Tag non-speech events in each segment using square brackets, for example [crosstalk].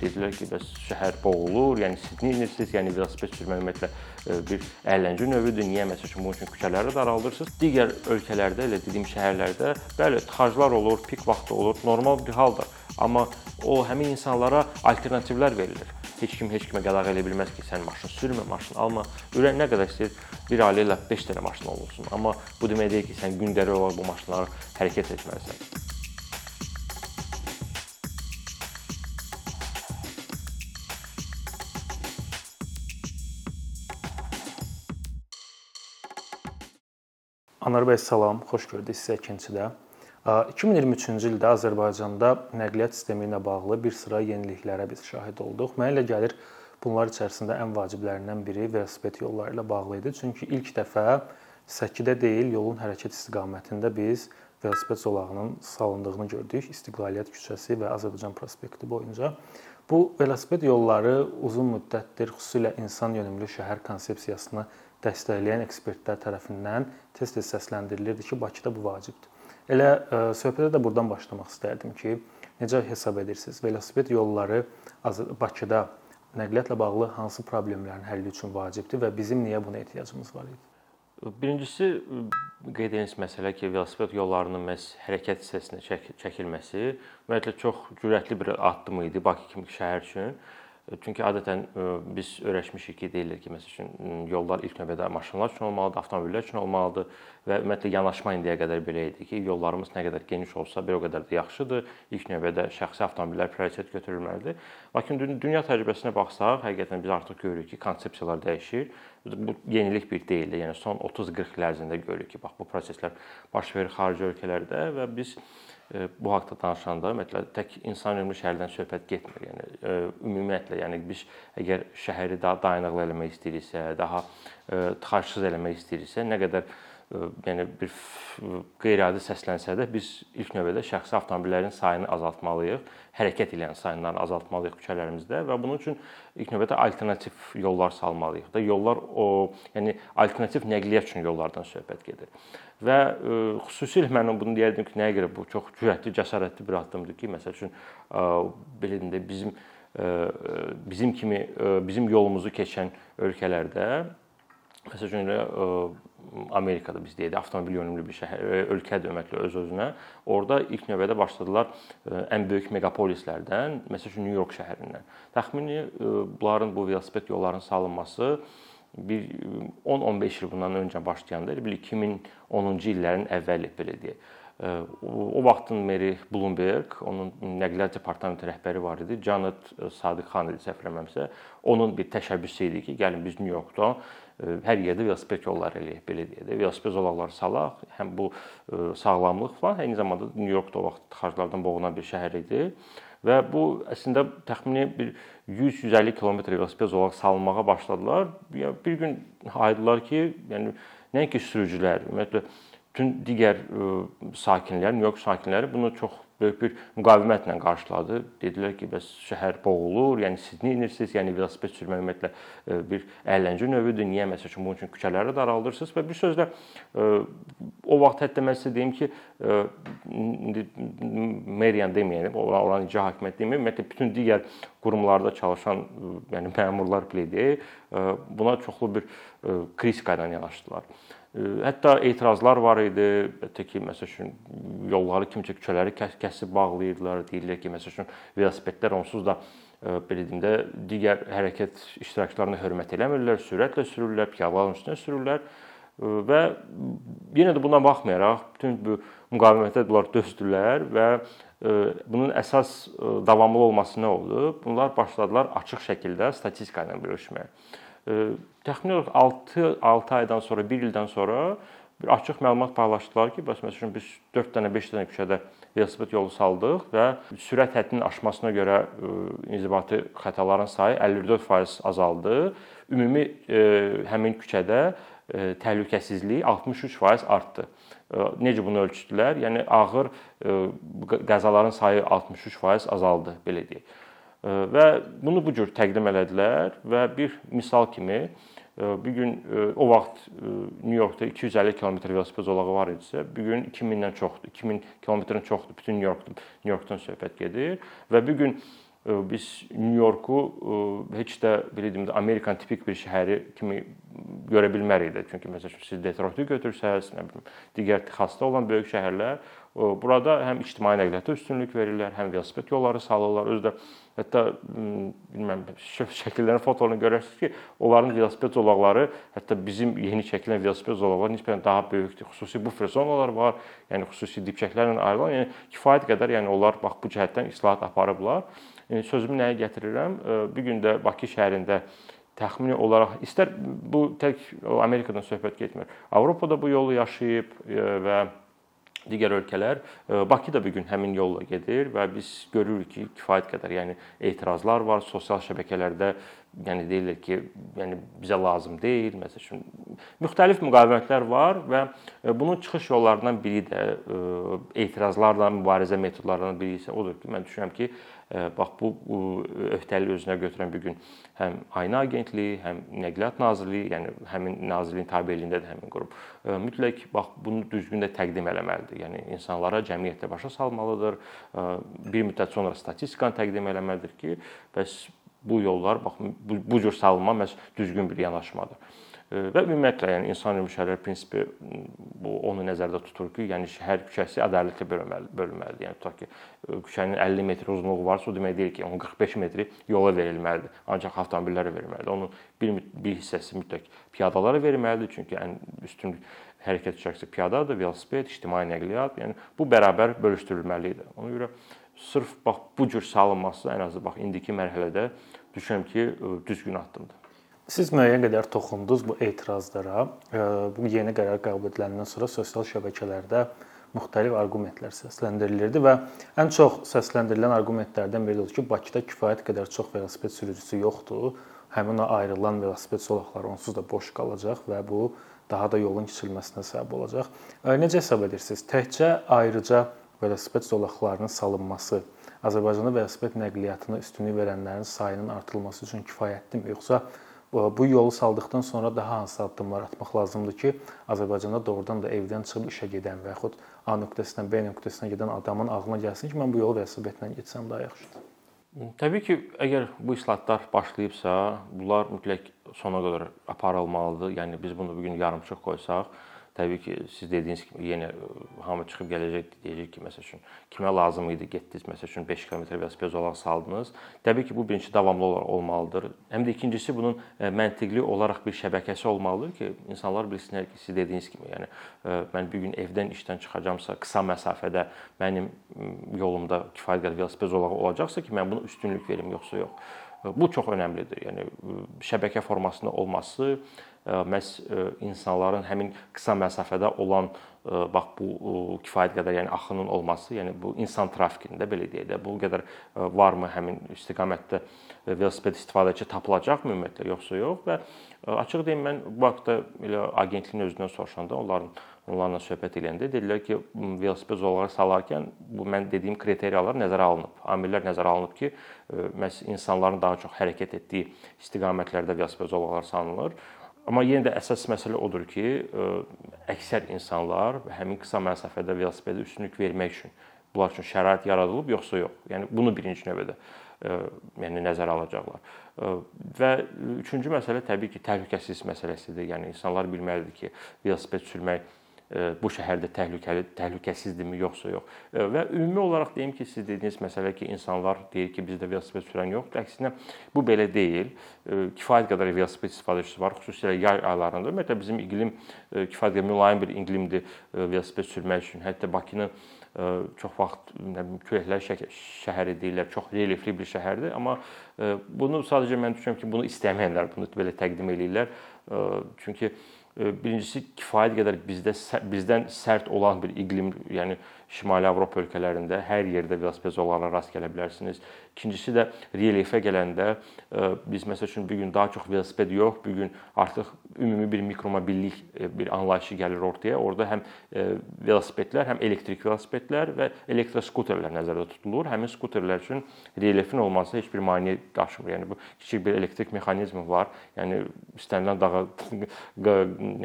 Dedilər ki, bəs şəhər boğulur, yəni siz nə edirsiniz? Yəni velosiped sürmək ümumiyyətlə e, bir əyləncə növüdür. Niyə məsəl üçün bunun üçün küçələri daraldırsınız? Digər ölkələrdə, elə dediyim şəhərlərdə bəli, tıxaclar olur, pik vaxtı olur, normal bir haldır. Amma o həmin insanlara alternativlər verilir. Heç kim heç kimə qadağan edə bilməz ki, sən maşın sürmə, maşın alma. Ürək nə qədər istəyir bir ailə ilə 5 dənə maşın olsun. Amma bu demək deyil ki, sən gündəlik olaraq bu maşınları hərəkət etməlisən. Anar bəy salam, xoş gördük sizə ikincidə. 2023-cü ildə Azərbaycanda nəqliyyat sistemi ilə bağlı bir sıra yeniliklərə biz şahid olduq. Mənə elə gəlir bunlar içərisində ən vaciblərindən biri velosiped yolları ilə bağlı idi. Çünki ilk dəfə Səkidə deyil, yolun hərəkət istiqamətində biz velosiped zolağının salındığını gördük. İstiqlaliyyət küçəsi və Azərbaycan prospekti boyunca. Bu velosiped yolları uzun müddətdir xüsusilə insan yönümlü şəhər konsepsiyasını dəstəkləyən ekspertlər tərəfindən tez-tez səsləndirilirdi ki, Bakıda bu vacibdir. Elə e, söhbətə də burdan başlamaq istərdim ki, necə hesab edirsiniz? Velosiped yolları Bakıda nəqliyyatla bağlı hansı problemlərin həlli üçün vacibdir və bizim niyə buna ehtiyacımız var idi? Birincisi qeyd edilmiş məsələ ki, velosiped yollarının məhz hərəkət hissəsinə çək çəkilməsi ümumiyyətlə çox cürətli bir addım idi Bakı kimi şəhər üçün. Çünki adətən e, biz öyrəşmişik ki, deyirlər ki, məsəl üçün yollar ilk növbədə maşınlar üçün olmalıdır, avtomobillər üçün olmalıdır və ümumiyyətlə yanaşma indiyə qədər belə idi ki, yollarımız nə qədər geniş olsa, bir o qədər də yaxşıdır. İlk növbədə şəxsi avtomobillər prioritet götürülməlidir. Lakin dünya təcrübəsinə baxsaq, həqiqətən biz artıq görürük ki, konsepsiyalar dəyişir. Bu yenilik bir deyil. Yəni son 30-40 il ərzində görürük ki, bax bu proseslər baş verir xarici ölkələrdə və biz bu haqqda danışanda ümumiyyətlə tək insan ömrü şəhərdən söhbət getmir. Yəni ümumiyyətlə, yəni biz əgər şəhəri daha dayanıqlı eləmək istəyiriksə, daha tıxacsız eləmək istəyiriksə, nə qədər yəni bir qeyri-adi səslənsə də biz ilk növbədə şəxsi avtomobillərin sayını azaltmalıyıq, hərəkət edən sayını azaltmalıyıq küçələrimizdə və bunun üçün ilk növbədə alternativ yollar salmalıyıq da. Yollar o, yəni alternativ nəqliyyat üçün yollardan söhbət gedir. Və xüsusilə mən bunu deyərdim ki, nəyə görə bu çox cürətli, cəsarətli bir addımdır ki, məsəl üçün belə deyim də bizim bizim kimi bizim yolumuzu keçən ölkələrdə məsəl üçün Amerikada biz deyək də avtomobil yönümlü bir şəhər e, ölkədir ümumiyyətlə öz-özünə. Orda ilk növbədə başladılar e, ən böyük megapolislərdən, məsəl üçün Nyu-York şəhərindən. Təxmini e, bunların bu velosiped yollarının salınması bir 10-15 il bundan öncə başlayanda elə bil 2010-cu illərin əvvəli belə deyək. O vaxtın meri Bloomberg, onun nəqliyyat departamenti rəhbəri var idi, Janet Sadiq xan idi səhv eləmirəmsə, onun bir təşəbbüsü idi ki, gəlin biz Nyu-Yorkda hər yerdə velosiped yolları eləyək, belə deyək də. Velosiped zolaqları salaq, həm bu sağlamlıq falan, eyni zamanda Nyu-York da o vaxt tıxaclardan boğulan bir şəhər idi. Və bu əslində təxmini bir 100-150 kilometr velosiped zolaq salınmağa başladılar. Bir gün ayırdılar ki, yəni nəinki sürücülər, ümumiyyətlə bütün digər sakinlər, Nyu-York sakinləri bunu çox böyük bir müqavimətlə qarşıladı. Dedilər ki, bəs şəhər boğulur, yəni siz nə edirsiniz? Yəni velosiped sürmək ümumiyyətlə e, bir əyləncə növüdür. Niyə məsəl üçün bunun üçün küçələri daraldırsınız və bir sözlə e, o vaxt hətta mən sizə deyim ki, e, indi meriyan deməyəm, olan icra hakimiyyəti deməyim, ümumiyyətlə bütün digər qurumlarda çalışan yəni məmurlar deyək, buna çoxlu bir kritika ilə yanaşdılar. Hətta etirazlar var idi. Hətta ki, məsəl üçün yolları kimcə küçələri kəsib bağlayırdılar. Deyirlər ki, məsəl üçün velosipedlər onsuz da belə deyim də digər hərəkət iştirakçılarına hörmət eləmirlər, sürətlə sürürlər, piyadaların üstünə sürürlər və yenə də buna baxmayaraq bütün bu müqavimətə bunlar dözdülər və bunun əsas davamlı olması nə oldu? Bunlar başladılar açıq şəkildə statistika ilə bölüşməyə təxminən olaraq 6 6 aydan sonra, 1 ildən sonra bir açıq məlumat paylaşdılar ki, bəs məsələn biz 4 dənə, 5 dənə küçədə velosiped yolu saldıq və sürət həddinin aşmasına görə inzibati xətaların sayı 54% azaldı. Ümumi həmin küçədə təhlükəsizlik 63% artdı. Necə bunu ölçdülər? Yəni ağır qəzaların sayı 63% azaldı, belə deyək və bunu bu cür təqdim elədilər və bir misal kimi bu gün o vaxt New Yorkda 250 km velosiped zolağı var idisə, bu gün 2000-dən çoxdur. 2000 kilometrdən çoxdur. Bütün New York New Yorkdan söhbət gedir və bu gün biz Nyu-Yorku heç də belə deyim də Amerikan tipik bir şəhəri kimi görə bilmərik də. Çünki məsələn siz Detroitu götürsəz, nə bilim, digər Texasda olan böyük şəhərlər Burada həm ictimai nəqliyyata üstünlük verirlər, həm velosiped yolları salırlar. Özü də hətta bilmirəm şəkillərin fotolarını görərsiniz ki, onların velosiped zolaqları hətta bizim yeni çəkilən velosiped zolaqları nisbətən daha böyükdür. Xüsusi bufer zonalar var, yəni xüsusi dibçəklərlə ayrılan, yəni kifayət qədər yəni onlar bax bu cəhətdən islahat aparıblar. Yəni sözümü nəyə gətirirəm? Bu gün də Bakı şəhərində təxmini olaraq istər bu tək Amerikadan söhbət getmir. Avropada bu yolu yaşayıb və digər ölkələr Bakı da bu gün həmin yolla gedir və biz görürük ki, kifayət qədər yəni etirazlar var sosial şəbəkələrdə. Yəni deyirlər ki, yəni bizə lazım deyil. Məsəl üçün müxtəlif müqavimətlər var və bunun çıxış yollarından biri də etirazlarla mübarizə metodlarından biri isə odur ki, mən düşünürəm ki, bax bu öhdəliyi özünə götürən bu gün həm Ayna Agentliyi, həm Nəqliyyat Nazirliyi, yəni həmin nazirliyin tabeliyindədir həmin qrup. Mütləq bax bunu düzgün də təqdim eləməlidir. Yəni insanlara cəmiyyətdə başa salmalıdır. Bir müddət sonra statistikanı təqdim eləməlidir ki, bəs bu yollar bax bu, bu cür salınma məhz düzgün bir yanaşmadır. Və ümumiyyətlə, yəni insan şəhərlər prinsipi bu onu nəzərdə tutur ki, yəni şəhər küçəsi ədalətli bölünməli, bölünməlidir. Yəni tutaq ki, küçənin 50 metr uzunluğu varsa, o demək deyil ki, onun 45 metri yola verilməlidir. Ancaq avtomobillərə verilməlidir. Onun bir bir hissəsi mütləq piyadalara verilməlidir, çünki ən üstün hərəkət şəxsi piyadadır, velosiped, ictimai nəqliyyat, yəni bu bərabər bölüşdürülməlidir. Ona görə sırf bax bu cür salınması ən azı bax indiki mərhələdə düşünürəm ki, düzgün addımdır. Siz müəyyən qədər toxundunuz bu etirazlara. Bu yeni qərar qəbul ediləndən sonra sosial şəbəkələrdə müxtəlif arqumentlər səsləndirilirdi və ən çox səsləndirilən arqumentlərdən biri odur ki, Bakıda kifayət qədər çox velosiped sürücüsü yoxdur. Həmin o ayrılan velosiped zolaqları onsuz da boş qalacaq və bu daha da yolun keçilməsinə səbəb olacaq. Necə hesab edirsiniz? Təkcə ayrıca velosiped zolaqlarının salınması Azərbaycanda velosiped nəqliyyatına üstünlük verənlərin sayının artırılması üçün kifayətdirmi, yoxsa bu yolu saldıqdan sonra daha hansı addımlar atmaq lazımdır ki, Azərbaycanda doğrudan da evdən çıxıb işə gedən və yaxud A nöqtəsindən B nöqtəsinə gedən adamın ağlına gəlsin ki, mən bu yolu velosipedlə getsəm daha yaxşıdır. Təbii ki, əgər bu islahatlar başlayıbsa, bunlar mütləq sona qədər aparılmalıdır. Yəni biz bunu bu gün yarımçıq qoysaq, Təbii ki, siz dediyiniz kimi yenə e, hamı çıxıb gələcək deyəcək ki, məsəl üçün kimə lazım idi, getdiniz, məsəl üçün 5 km velosiped zolaq saldınız. Təbii ki, bu birinci davamlı olaraq olmalıdır. Həm də ikincisi bunun e, məntiqli olaraq bir şəbəkəsi olmalıdır ki, insanlar bilsinlər ki, siz dediyiniz kimi, yəni e, mən bir gün evdən işdən çıxacamsa, qısa məsafədə mənim yolumda kifayət qədər velosiped zolağı olacaqsa ki, mən buna üstünlük verim yoxsa yox. Bu çox önəmlidir. Yəni şəbəkə formasında olması məhz insanların həmin qısa məsafədə olan bax bu kifayət qədər yəni axının olması, yəni bu insan trafikində belə deyək də, bu qədər varmı həmin istiqamətdə velosiped istifadəçi tapılacaqmı ümumiyyətlə yoxsa yox və açıq deyim mən bu haqqda elə agentliyin özündən soruşanda onların onlarla söhbət edəndə dedilər ki, velosiped zolaqları salarkən bu mən dediyim kriteriyalar nəzərə alınıb. Amillər nəzərə alınıb ki, məhz insanların daha çox hərəkət etdiyi istiqamətlərdə velosiped zolaqları salınır. Amma yenə də əsas məsələ odur ki, əksər insanlar həmin qısa məsafədə velosipedə üstünlük vermək üçün bunlar üçün şərait yaradılıb yoxsa yox. Yəni bunu birinci növbədə yəni nəzərə alacaqlar. Və üçüncü məsələ təbii ki, təhlükəsizlik məsələsidir. Yəni insanlar bilməlidir ki, velosiped sürmək bu şəhərdə təhlükəli, təhlükəsizdirmi yoxsa yox. Və ümumi olaraq deyim ki, siz dediyiniz məsələ ki, insanlar deyir ki, bizdə velosiped sürən yoxdur. Əksinə bu belə deyil. Kifayət qədər velosiped istifadəçisi var, xüsusilə yay aylarında. Ümumiyyətlə bizim iqlim kifayət qədər mülayim bir iqlimdir velosiped sürmək üçün. Hətta Bakını çox vaxt nə bilim küləklər şəhəri deyirlər, çox relyefli bir şəhərdir, amma bunu sadəcə mən düşünürəm ki, bunu istəməyənlər bunu belə təqdim eləyirlər. Çünki birincisi kifayət qədər bizdə bizdən sərt olan bir iqlim, yəni Şimali Avropa ölkələrində hər yerdə velosiped zolaqlarına rast gələ bilərsiniz. İkincisi də relyefə gələndə e, biz məsəl üçün bu gün daha çox velosiped yox, bu gün artıq ümumi bir mikromobillik e, bir anlayışı gəlir ortaya. Orda həm e, velosipedlər, həm elektrik velosipedlər və elektroskuterlər nəzərdə tutulur. Həmin skuterlər üçün relyefin olması heç bir maneə daşımır. Yəni bu kiçik bir elektrik mexanizmi var. Yəni istənilən dağa [laughs]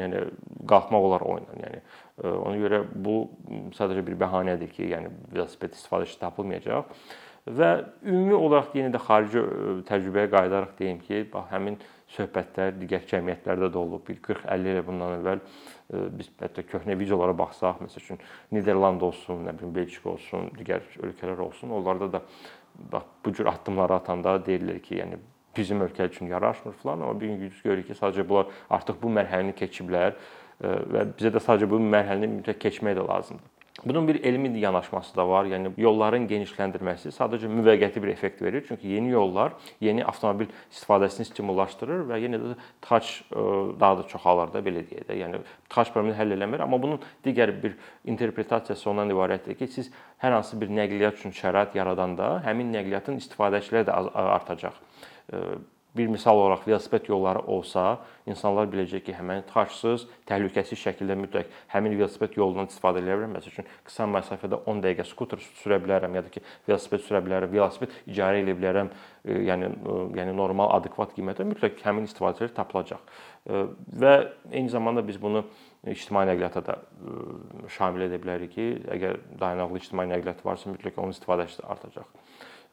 yəni qalxmaq olar oyundan. Yəni Ona görə bu sadəcə bir bəhanədir ki, yəni velosiped istifadəçisi tapılmayacaq. Və ümumi olaraq yenə də xarici təcrübəyə qayıdaraq deyim ki, bax həmin söhbətlər digər cəmiyyətlərdə də olub. Bir 40-50 il bundan əvvəl biz hətta köhnə videolara baxsaq, məsəl üçün Niderland olsun, nə bilim Belçika olsun, digər ölkələr olsun, onlarda da bax bu cür addımları atanda deyirlər ki, yəni bizim ölkə üçün yaraşmır falan, amma bir gün görürük ki, sadəcə bunlar artıq bu mərhələni keçiblər və bizə də sadəcə bu mərhələni mütləq keçmək də lazımdır. Bunun bir elmi yanaşması da var. Yəni yolların genişləndirilməsi sadəcə müvəqqəti bir effekt verir. Çünki yeni yollar yeni avtomobil istifadəsini stimullaşdırır və yenə də e, daha da çoxalır da belə deyək də. Yəni tıxac problemini həll eləmir, amma bunun digər bir interpretasiyası ondan ibarətdir ki, siz hər hansı bir nəqliyyat üçün şərait yaradanda həmin nəqliyyatın istifadəçiləri də artacaq bir misal olaraq velosiped yolları olsa, insanlar biləcək ki, həmin tıxacsız, təhlükəsiz şəkildə mütləq həmin velosiped yolundan istifadə edə bilərəm. Məsəl üçün qısa məsafədə 10 dəqiqə skuter sürə bilərəm ya da ki, velosiped sürə bilərəm, velosiped icarə edə bilərəm. E, yəni e, yəni normal adekvat qiymətə mütləq həmin istifadəçilər tapılacaq. E, və eyni zamanda biz bunu ictimai nəqliyyata da şamil edə bilərik ki, əgər dayanıqlı ictimai nəqliyyat varsa, mütləq onun istifadəçisi artacaq.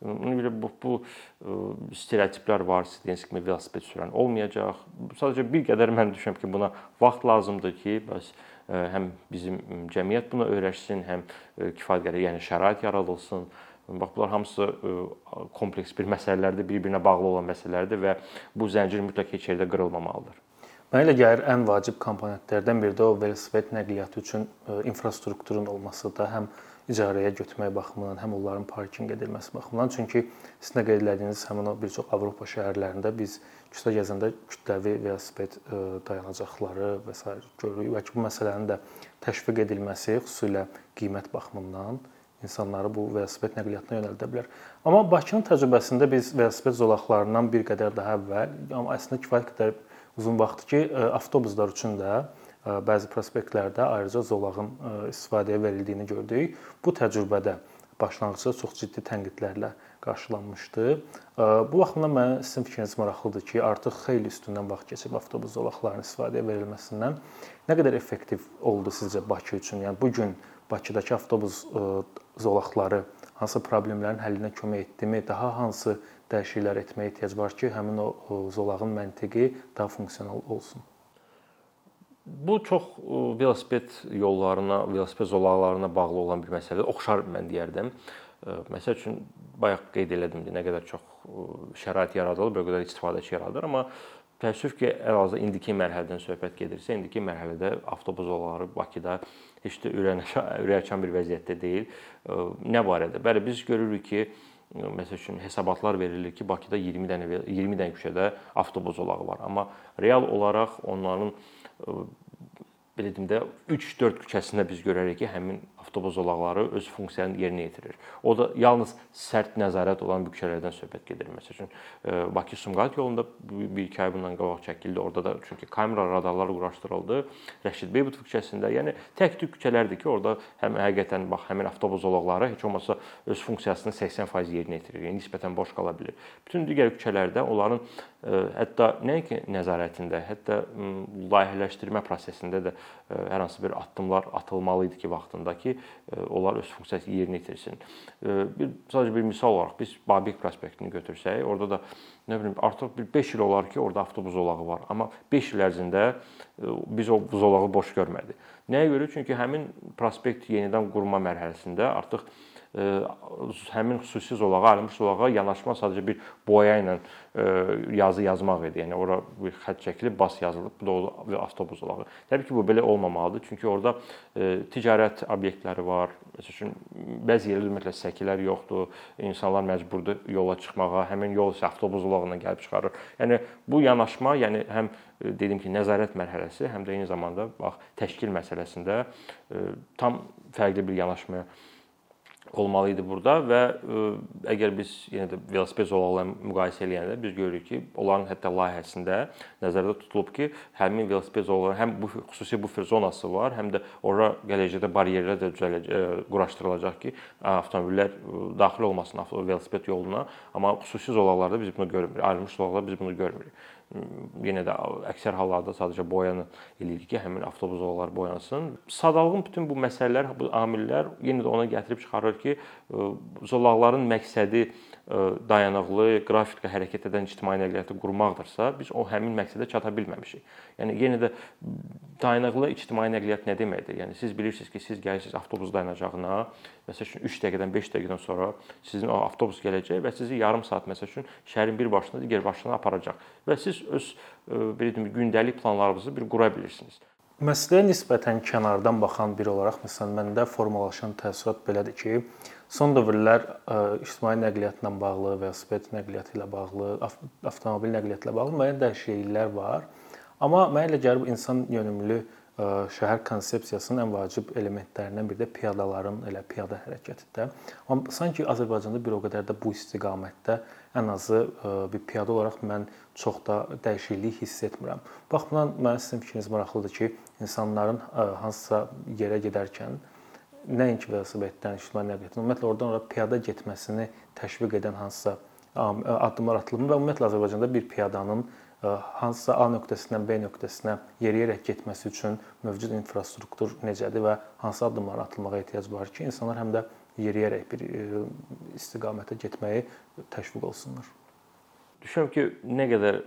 Ona görə bu, bu e, stereotiplər var, istədiyiniz kimi velosiped sürən olmayacaq. Sadəcə bir qədər mən düşünürəm ki, buna vaxt lazımdır ki, bəs e, həm bizim cəmiyyət buna öyrəşsin, həm e, kifayət qədər yəni şərait yaradılsın. Bax bunlar hamısı kompleks bir məsələlərdir, bir-birinə bağlı olan məsələlərdir və bu zəncir mütləq heç yerdə qırılmamalıdır. Mənə elə gəlir ən vacib komponentlərdən biri də o velosiped nəqliyyatı üçün infrastrukturun olmasıdır. Həm icarəyə götürmək baxımından, həm onların parkinq edilməsi baxımından. Çünki sizin də qeyd etdiyiniz həmin o bir çox Avropa şəhərlərində biz küçədə gəzəndə kütləvi velosiped e, dayanacaqları və s. görürük və ki, bu məsələnin də təşviq edilməsi xüsusilə qiymət baxımından insanları bu velosiped nəqliyyatına yönəldə bilər. Amma Bakının təcrübəsində biz velosiped zolaqlarından bir qədər daha əvvəl, amma əslində kifayət qədər uzun vaxtdır ki, e, avtobuslar üçün də bəzi prospektlərdə ayrıca zolağın istifadəyə verildiyini gördük. Bu təcrübədə başlanğıcda çox ciddi tənqidlərlə qarşılanmışdı. Bu baxımdan mənə sizin fikriniz maraqlıdır ki, artıq xeyli üstündən vaxt keçib avtobus zolaqlarının istifadəyə verilməsindən nə qədər effektiv oldu sizcə Bakı üçün? Yəni bu gün Bakıdakı avtobus zolaqları hansı problemlərin həllinə kömək etdimi, daha hansı dəyişikliklər etməyə ehtiyac var ki, həmin o zolağın məntiqi daha funksional olsun? Bu çox velosiped yollarına, velosiped zolaqlarına bağlı olan bir məsələdir. Oxşar mən deyərdim. Məsəl üçün bayaq qeyd elədim nə qədər çox şərait yaradılır, bir qədər istifadəçi yaradır, amma təəssüf ki, əlhazırda indiki mərhələdən söhbət gedirsə, indiki mərhələdə avtobus zolaqları Bakıda heç də ürəkaçan [laughs] bir vəziyyətdə deyil. Nə barədə? Bəli, biz görürük ki, məsəl üçün hesabatlar verilir ki, Bakıda 20 dənə 20 dənə küçədə avtobus zolağı var, amma real olaraq onların belə deyim də 3-4 küçəsində biz görərik ki, həmin avtobus zolaqları öz funksiyanı yerinə yetirir. O da yalnız sərt nəzarət olan bu küçələrdən söhbət gedir. Məsəl üçün e, Bakı-Sumqayıt yolunda bir iki ay bundan qabaq çəkildi. Orada da çünki kamera radarlar quraşdırıldı. Rəşid Beybutov küçəsində, yəni tək-tük küçələrdir ki, orada həm həqiqətən bax həmin avtobus zolaqları heç olmasa öz funksiyasını 80% yerinə yetirir. Yəni nisbətən boş qala bilər. Bütün digər küçələrdə onların e, hətta nəinki nəzarətində, hətta layihələşdirmə prosesində də hər hansı bir addımlar atılmalı idi ki, vaxtında ki, onlar öz funksiyasını yerinə yetirsin. Bir sadəcə bir misal olaraq biz Babik prospektini götürsək, orada da nə bilim artıq bir 5 il olar ki, orada avtobus zolağı var. Amma 5 il ərzində biz o zolağı boş görmədik. Nəyə görə? Çünki həmin prospekt yenidən qurma mərhələsində artıq həmin xüsusi zolağa, ayrılmış zolağa yanaşma sadəcə bir boya ilə yazı yazmaq idi. Yəni ora bir xətt çəkilib bas yazılıb, bu da avtobus zolağı. Təbii ki, bu belə olmamalıdır. Çünki orada ticarət obyektləri var. Məsəl üçün bəzi yerlərdə ümumiyyətlə səkilər yoxdur. İnsanlar məcburdur yola çıxmağa. Həmin yol isə avtobus zolağından gəlib çıxarır. Yəni bu yanaşma, yəni həm dedim ki, nəzarət mərhələsi, həm də eyni zamanda bax təşkil məsələsində tam fərqli bir yanaşmaya olmalı idi burada və e, əgər biz yenə də velosiped zolaqlarla müqayisə eləyəndə biz görürük ki, onların hətta layihəsində nəzərdə tutulub ki, həmin velosiped zolaqları həm bu xüsusi bufer zonası var, həm də ora gələcəkdə baryerlər də düzələcək, e, quraşdırılacaq ki, avtomobillər e, daxil olmasın velosiped yoluna, amma xüsusi zolaqlarda biz bunu görmürük. Ayrılmış zolaqlarda biz bunu görmürük. Yenə də əksər hallarda sadəcə boyanı eləyirik ki, həmin avtobus zolaqları boyansın. Sadalığın bütün bu məsələlər, bu amillər yenə də ona gətirib çıxarır ki, zolaqların məqsədi dayanıqlı, qrafiklə hərəkət edən ictimai nəqliyyatı qurmaqdırsa, biz o həmin məqsədə çata bilməmişik. Yəni yenə də dayanıqlı ictimai nəqliyyat nə deməkdir? Yəni siz bilirsiniz ki, siz gəlirsiniz avtobus dayanacağına, məsəl üçün 3 dəqiqədən 5 dəqiqədən sonra sizin o avtobus gələcək və sizi yarım saat məsəl üçün şəhərin bir başına digər başına aparacaq və siz öz belə deyim, gündəlik planlarınızı bir qura bilirsiniz. Məsələyə nisbətən kənardan baxan biri olaraq məsələn məndə formalaşan təəssürat belədir ki, son dövrlər ictimai nəqliyyatla bağlı, velosiped nəqliyyatı ilə bağlı, avtomobil nəqliyyatı ilə bağlı müəyyən dəyişikliklər var. Amma mənə elə gəlir bu insan yönümlü şəhər konsepsiyasının ən vacib elementlərindən biri də piyadaların elə piyada hərəkətidir. Amma sanki Azərbaycanda bir o qədər də bu istiqamətdə ən azı bir piyada olaraq mən çox da dəyişiklik hiss etmirəm. Baxımdan mənim sizin fikriniz maraqlıdır ki, insanların hansısa yerə gedərkən nəinki velosipeddən, ictimai nəqliyyatdan, ümumiyyətlə oradan ora piyada getməsini təşviq edən hansısa addımlar atılıb və ümumiyyətlə Azərbaycanda bir piyadanın hansısa A nöqtəsindən B nöqtəsinə yeriyərək getməsi üçün mövcud infrastruktur necədir və hansı addımlar atılmağa ehtiyac var ki, insanlar həm də yeriyərək bir istiqamətə getməyi təşviq olsunlar. Düşünürəm ki, nə qədər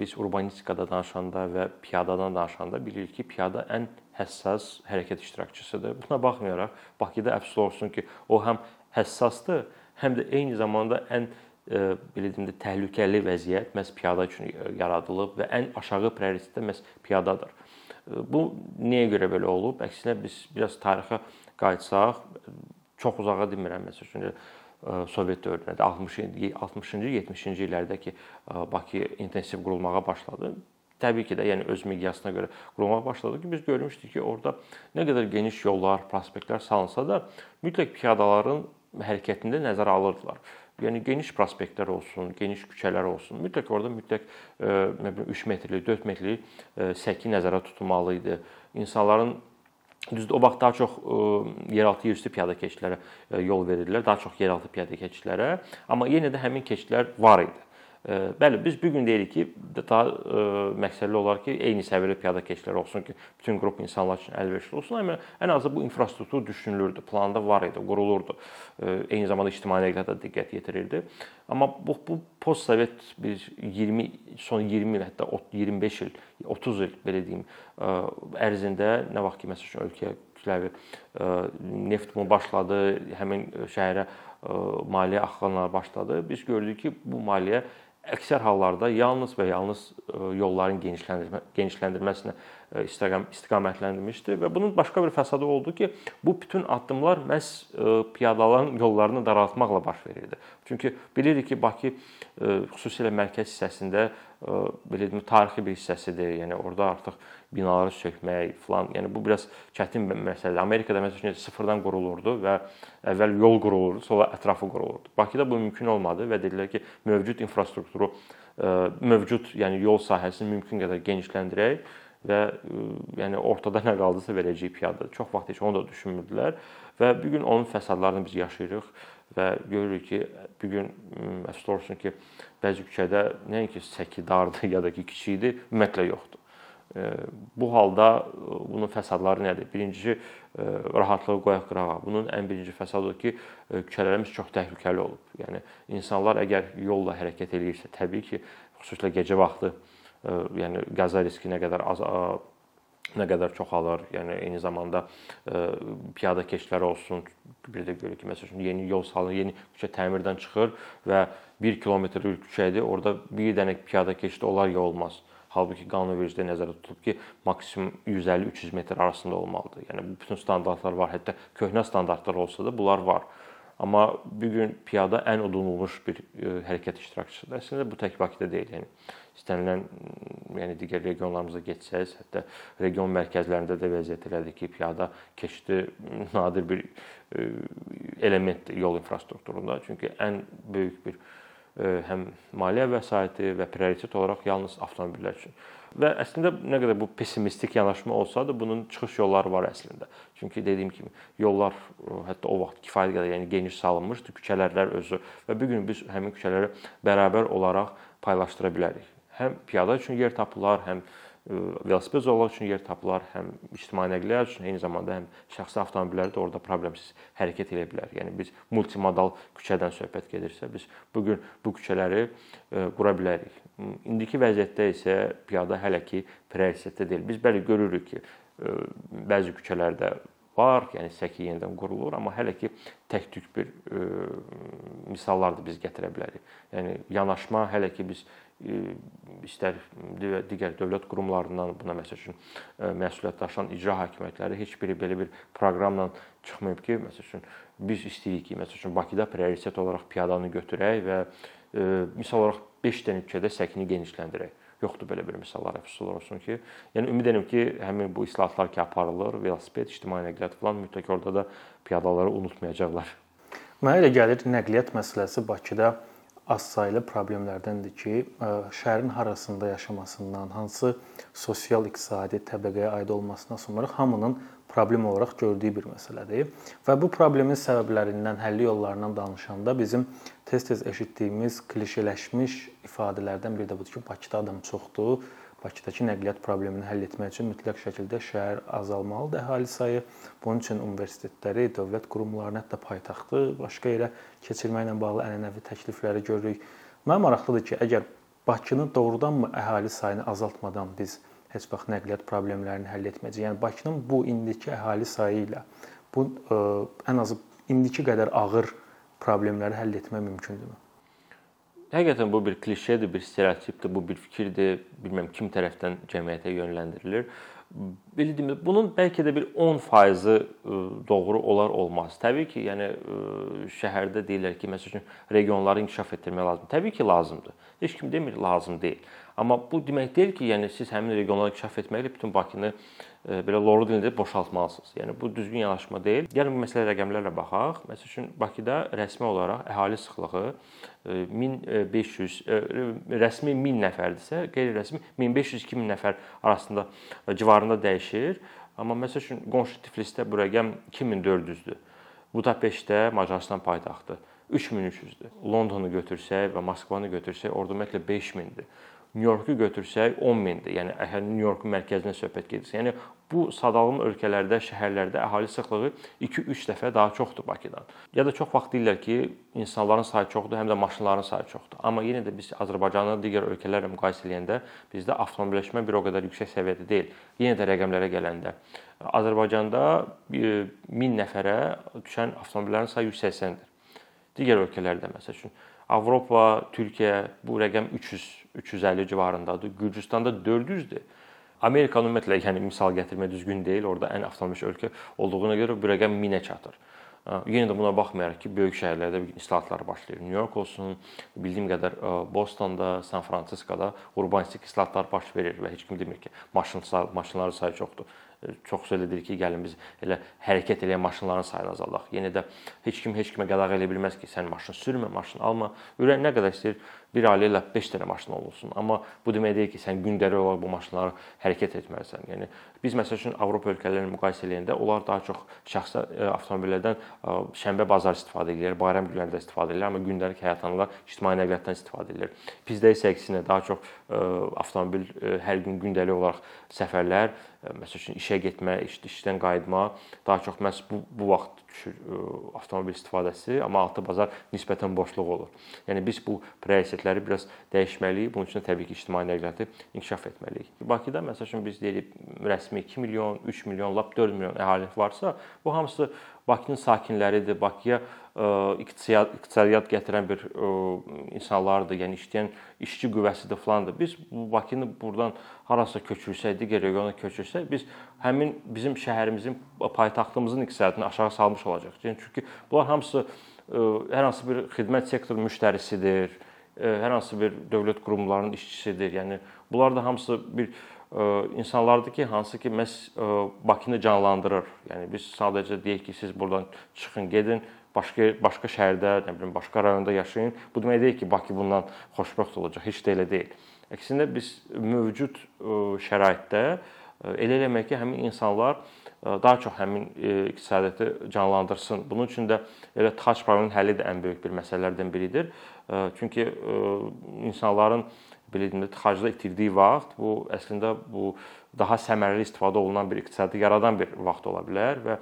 biz urbanistikada danışanda və piyadadan danışanda bilirik ki, piyada ən həssas hərəkət iştirakçısıdır. Buna baxmayaraq Bakıda əfsus olsun ki, o həm həssasdır, həm də eyni zamanda ən belə deyim də təhlükəli vəziyyət məhz piyada üçün yaradılıb və ən aşağı prioritetdə məhz piyadadır. Bu niyə görə belə olub? Əksinə biz biraz tarixə qayıtsaq, çox uzağa demirəm, məsəl üçün Sovet dövründə 60-cı 60-cı 70-ci illərdə ki, Bakı intensiv qurulmağa başladı. Təbii ki də, yəni öz miqyasına görə qurulmağa başladı ki, biz görmüşdük ki, orada nə qədər geniş yollar, prospektlər salınsa da, mütləq piyadaların hərəkətində nəzərə alırdılar. Yəni geniş prospektlər olsun, geniş küçələr olsun. Mütləq orada mütləq nə bilim 3 metrlik, 4 metrlik səki nəzərdə tutulmalı idi. İnsanların Düzdür, o vaxt daha çox yeraltı yerüstü piyada keçidlərə yol verirdilər, daha çox yeraltı piyada keçidlərə, amma yenə də həmin keçidlər var idi. Bəli, biz bu gün deyirik ki, daha məqsədli olar ki, eyni səviyyəli piyada keçidlər olsun ki, bütün qrup insanlar üçün əlverişli olsun. Amma ən azı bu infrastruktur düşünülürdü, planda var idi, qurulurdu. Eyni zamanda ictimai nəqliyyata diqqət yetirirdi. Amma bu bu postsovet bir 20 son 20 il, hətta 25 il, 30 il belə deyim, ərzində nə vaxt ki, məsəl üçün ölkəyə kütləvi neft mu başladı, həmin şəhərə maliyyə axınları başladı. Biz gördük ki, bu maliyyə əksər hallarda yalnız və yalnız e, yolların genişləndirmə, genişləndirməsinə e, istiqamətləndirmişdi və bunun başqa bir fəsadı oldu ki, bu bütün addımlar məhz e, piyadaların yollarını daraltmaqla baş verirdi. Çünki bilirik ki, Bakı xüsusilə mərkəz hissəsində belə deyim, tarixi bir hissəsidir. Yəni orada artıq binaları sökmək falan, yəni bu biraz çətin bir məsələdir. Amerikada məsələn sıfırdan qurulurdu və əvvəl yol qurulurdu, sonra ətrafı qurulurdu. Bakıda bu mümkün olmadı və dedilər ki, mövcud infrastrukturu mövcud, yəni yol sahəsini mümkün qədər genişləndirək və yəni ortada nə qaldısa verəcəyik piyada. Çox vaxt heç onu da düşünmürdülər və bu gün onun fəsadlarını biz yaşayırıq və görürük ki, bu gün əfsus olsun ki, bəzi küçədə nəinki səki dardır [laughs] ya da ki, kiçikdir, ümumiyyətlə yoxdur. Bu halda bunun fəsadları nədir? Birincisi rahatlığı qoyaq qırağa. Bunun ən birinci fəsadı odur ki, küçələrimiz çox təhlükəli olub. Yəni insanlar əgər yolla hərəkət eləyirsə, təbii ki, xüsusilə gecə vaxtı yəni qəza riski nə qədər az nə qədər çoxalır. Yəni eyni zamanda piyada keçidləri olsun. Bir də görürük ki, məsələn, yeni yol salınır, yeni küçə təmirdən çıxır və 1 kilometrlik küçədir. Orada bir dənə piyada keçidi olar ya olmaz. Halbuki qanunvericidə nəzərdə tutulub ki, maksimum 150-300 metr arasında olmalıdır. Yəni bu bütün standartlar var. Hətta köhnə standartlar olsa da bunlar var. Amma bu gün piyada ən udulmuş bir e, hərəkət iştirakçısıdır. Əslində bu tək Bakıda deyil. Yəni istənilən yəni digər regionlarımıza getsəz, hətta region mərkəzlərində də vəziyyət elədir ki, piyada keçidi nadir bir elementdir yol infrastrukturunda. Çünki ən böyük bir həm maliyyə vəsaiti və prioritet olaraq yalnız avtomobillər üçün. Və əslində nə qədər bu pessimistik yanaşma olsa da bunun çıxış yolları var əslində. Çünki dediyim kimi yollar hətta o vaxt kifayət qədər yəni geniş salınmışdı, küçələrlər özü və bu gün biz həmin küçələri bərabər olaraq paylaşdıra bilərik. Həm piyada üçün yer tapılar, həm velosiped zolları üçün yer tapılar, həm ictimai nəqliyyat üçün, eyni zamanda həm şəxsi avtomobillər də orada problemsiz hərəkət edə bilər. Yəni biz multimodal küçədən söhbət gedirsə, biz bu gün bu küçələri qura bilərik. İndiki vəziyyətdə isə piyada hələ ki prioritetdə deyil. Biz bəli görürük ki, bəzi küçələrdə var, yəni səki yenidən qurulur, amma hələ ki tək-tük bir ə, misallar da biz gətirə bilərik. Yəni yanaşma hələ ki biz istər digər dövlət qurumlarından buna məsəl üçün məsuliyyət daşıyan icra hakimiyyətləri heç biri belə bir proqramla çıxmayıb ki, məsəl üçün biz istəyirik ki, məsəl üçün Bakıda prioritet olaraq piyadanı götürək və misal olaraq 5 dənə küçədə səkini genişləndirək. Yoxdur belə bir misallar əfsuslar olsun ki, yəni ümid edirəm ki, həmin bu islahatlar ki aparılır, velosiped, ictimai nəqliyyat falan mütləq orada da piyadaları unutmayacaqlar. Mənə elə gəlir nəqliyyat məsələsi Bakıda azsaylı problemlərdəndir ki, şəhərin harasında yaşamasından, hansı sosial-iqtisadi təbəqəyə aid olmasına asılmaraq hamının problem olaraq gördüyü bir məsələdir. Və bu problemin səbəblərindən, həlli yollarından danışanda bizim tez-tez eşitdiyimiz klişeleşmiş ifadələrdən biri də budur ki, Bakıda adam çoxdur Bakıdakı nəqliyyat problemini həll etmək üçün mütləq şəkildə şəhər azalmalıdır əhali sayı. Bunun üçün universitetləri, dövlət qurumlarını, hətta paytaxtı başqa yerə keçirməklə bağlı ənənəvi təklifləri görürük. Mənə maraqlıdır ki, əgər Bakını doğrudanmı əhali sayını azaltmadan biz heç vaxt nəqliyyat problemlərini həll etməyəcəyik. Yəni Bakının bu indiki əhali sayı ilə bu ə, ən azı indiki qədər ağır problemləri həll etmək mümkündürmü? Həqiqətən bu bir klişedir, bir stereotipdir, bu bir fikirdir. Bilmirəm kim tərəfdən cəmiyyətə yönləndirilir. Belə deyim, bunun bəlkə də bir 10%-ı doğru olar olmaz. Təbii ki, yəni şəhərdə deyirlər ki, məsəl üçün regionları inkişaf etdirmək lazımdır. Təbii ki, lazımdır. Heç kim demir lazım deyil. Amma bu demək deyil ki, yəni siz həmin regionları inkişaf etməklə bütün Bakını belə loru dilində boşaltmalısınız. Yəni bu düzgün yanaşma deyil. Gəlin bu məsələ rəqəmlərlə baxaq. Məsəl üçün Bakıda rəsmi olaraq əhali sıxlığı 1500 rəsmi 1000 nəfərdirsə, qeyri-rəsmi 1500-2000 nəfər arasında civarında dəyişir. Amma məsəl üçün qonşu Tiflisdə bu rəqəm 2400-dür. Budapeştdə Macarıstan paytaxtı 3300-dür. Londonu götürsək və Moskvanı götürsək, orada ümumiyyətlə 5000-dir. Nyu-Yorku götürsək 10 mindir. Yəni Nyu-Yorkun mərkəzinə söhbət gedirsə, yəni bu sadalım ölkələrdə, şəhərlərdə əhali sıxlığı 2-3 dəfə daha çoxdur Bakıdan. Ya da çox vaxt deyirlər ki, insanların sayı çoxdur, həm də maşınların sayı çoxdur. Amma yenə də biz Azərbaycanı digər ölkələrlə müqayisə edəndə bizdə avtomobilləşmə bir o qədər yüksək səviyyədə deyil. Yenə də rəqəmlərə gələndə Azərbaycanda 1000 nəfərə düşən avtomobillərin sayı 180-dir. Digər ölkələrdə məsəl üçün Avropa, Türkiyə bu rəqəm 300 350 civarındadır. Gürcüstanda 400-dür. Amerikanın ümumiyyətlə yəni misal gətirmək düzgün deyil. Orada ən avtomobil ölkə olduğuna görə bu rəqəm 1000-ə çatır. Yenə də buna baxmayaraq ki, böyük şəhərlərdə gün islahatlar başlayır. Nyu-York olsun, bildiyim qədər Bostonda, San Fransiskoda urbanistik islahatlar baş verir və heç kim demir ki, maşın maşınların sayı çoxdur çox elə deyir ki, gəlin biz elə hərəkət edən maşınların sayını azaldaq. Yenə də heç kim heç kimə qadağan edə bilməz ki, sən maşın sürmə, maşın alma. Ürək nə qədər istəyir bir ailə ilə 5 dənə maşın olsun. Amma bu demək deyil ki, sən gündəlik olaraq bu maşınları hərəkət etməlisən. Yəni biz məsəl üçün Avropa ölkələrini müqayisə edəndə onlar daha çox şəxsi e, avtomobillərdən e, şənbə bazar istifadə edirlər, bayram günlərində istifadə edirlər, amma gündəlik həyatlarında ictimai nəqliyyatdan istifadə edirlər. Bizdə isə əksinə daha çox e, avtomobil hər gün gündəlik olaraq səfərlər, məsəl üçün işə getmə, iş, işdən qayıtma daha çox məhz bu bu vaxt düşür avtomobil istifadəsi, amma altı bazar nisbətən boşluq olur. Yəni biz bu prioritetləri biraz dəyişməliyik. Bunun üçün də təbii ki, ictimai nəqliyyatı inkişaf etməliyik. Bakıda məsəl üçün biz deyirik rəsmi 2 milyon, 3 milyon, lap 4 milyon əhali varsa, bu hamısı Bakının sakinləridir. Bakıya iqtisad iqtisadiyyat gətirən bir insanlardır, yəni işləyən işçi qüvvəsidir filandır. Biz bu Bakını burdan harasa köçürsək, digər regiona köçürsək, biz həmin bizim şəhərimizin, paytaxtımızın iqtisadiyyatını aşağı salmış olacaq. Yəni çünki bunlar hamısı hər hansı bir xidmət sektoru müştərisidir, hər hansı bir dövlət qurumlarının işçisidir. Yəni bunlar da hamısı bir insanlardır ki, hansı ki məhz Bakını canlandırır. Yəni biz sadəcə deyək ki, siz burdan çıxın, gedin, başqa başqa şəhərdə, nə bilim, başqa rayonda yaşayın. Bu demək deyil ki, Bakı bundan xoşbəxt olacaq. Heç də elə deyil. Əksinə biz mövcud şəraitdə elə eləmək ki, həmin insanlar daha çox həmin iqtisadiyyatı canlandırsın. Bunun üçün də elə tıxac probleminin həlli də ən böyük bir məsələlərdən biridir. Çünki insanların belə deyim də tıxacda itirdiyi vaxt bu əslində bu daha səmərəli istifadə olunan bir iqtisadi yaradan bir vaxt ola bilər və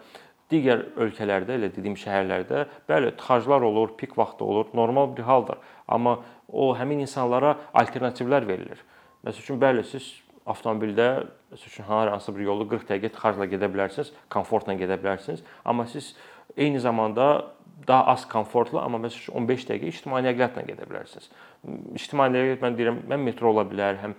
digər ölkələrdə elə dediyim şəhərlərdə bəli tıxaclar olur, pik vaxtı olur, normal bir haldır. Amma o həmin insanlara alternativlər verilir. Məsəl üçün bəli siz avtomobildə üçün hər hansı bir yolu 40 dəqiqə tıxacla gedə bilərsiniz, komfortla gedə bilərsiniz, amma siz eyni zamanda daha az komfortlu, amma məsələn 15 dəqiqə ictimai nəqliyyatla gedə bilərsiniz. İctimai nəqliyyat mən deyirəm, mən metro ola bilər, həm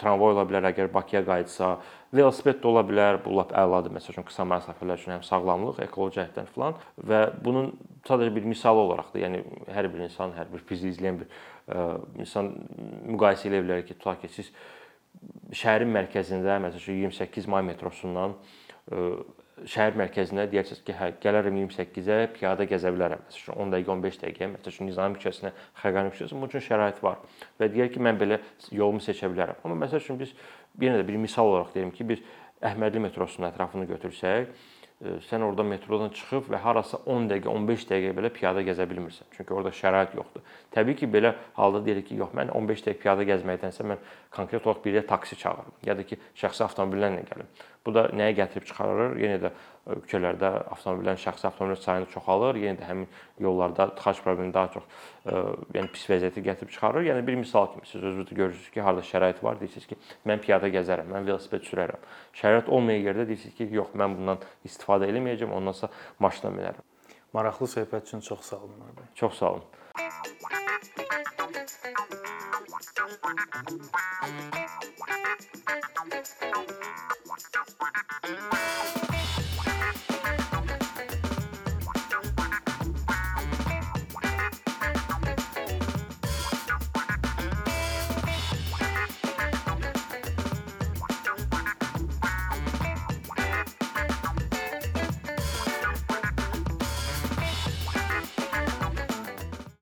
tramvay ola bilər əgər Bakıya qayıtsa, velosiped də ola bilər. Bu lap əladır məsəl üçün qısa məsafələr üçün həm sağlamlıq, ekoloji cəhətdən filan və bunun sadəcə bir misal olaraqdır. Yəni hər bir insan, hər bir bizi izləyən bir ə, e, insan müqayisə edə bilər ki, tutaq ki, siz şəhərin mərkəzində məsəl üçün 28 may metrosundan ə, e, şəhər mərkəzinə deyərsiniz ki, hə, gələrəm 28-ə, piyada gəzə bilərəm. Məsələn, 10 dəqiqə, 15 dəqiqə, məsələn, Nizami küçəsinə, Xəqani küçəsinə bunun üçün şərait var. Və deyər ki, mən belə yolumu seçə bilərəm. Amma məsəl üçün biz yenə də bir misal olaraq deyim ki, biz Əhmədli metrosunun ətrafını götürsək, sən orada metrodan çıxıb və harasa 10 dəqiqə, 15 dəqiqə belə piyada gəzə bilmirsən. Çünki orada şərait yoxdur. Təbii ki, belə halda deyirik ki, yox, mən 15 dəqiqə piyada gəzməkdənsə mən konkret olaraq bir yerə taksi çağırım, ya da ki, şəxsi avtomobillərlə gəlim. Bu da nəyə gətirib çıxarır? Yenə də e, küçələrdə avtomobillərin, şəxsi avtomobillərin sayını çoxalır. Yenə də həmin yollarda tıxac problemi daha çox, ə, e, yəni pis vəziyyəti gətirib çıxarır. Yəni bir misal kimi siz özünüz də görürsüz ki, harda şərait var, deyirsiniz ki, mən piyada gəzərəm, mən velosiped sürərəm. Şərait olmayan yerdə deyirsiniz ki, yox, mən bundan istifadə etməyəcəm, ondansa maşına minərəm. Maraqlı söhbət üçün çox sağ olun Ömer bəy. Çox sağ olun. Thank you.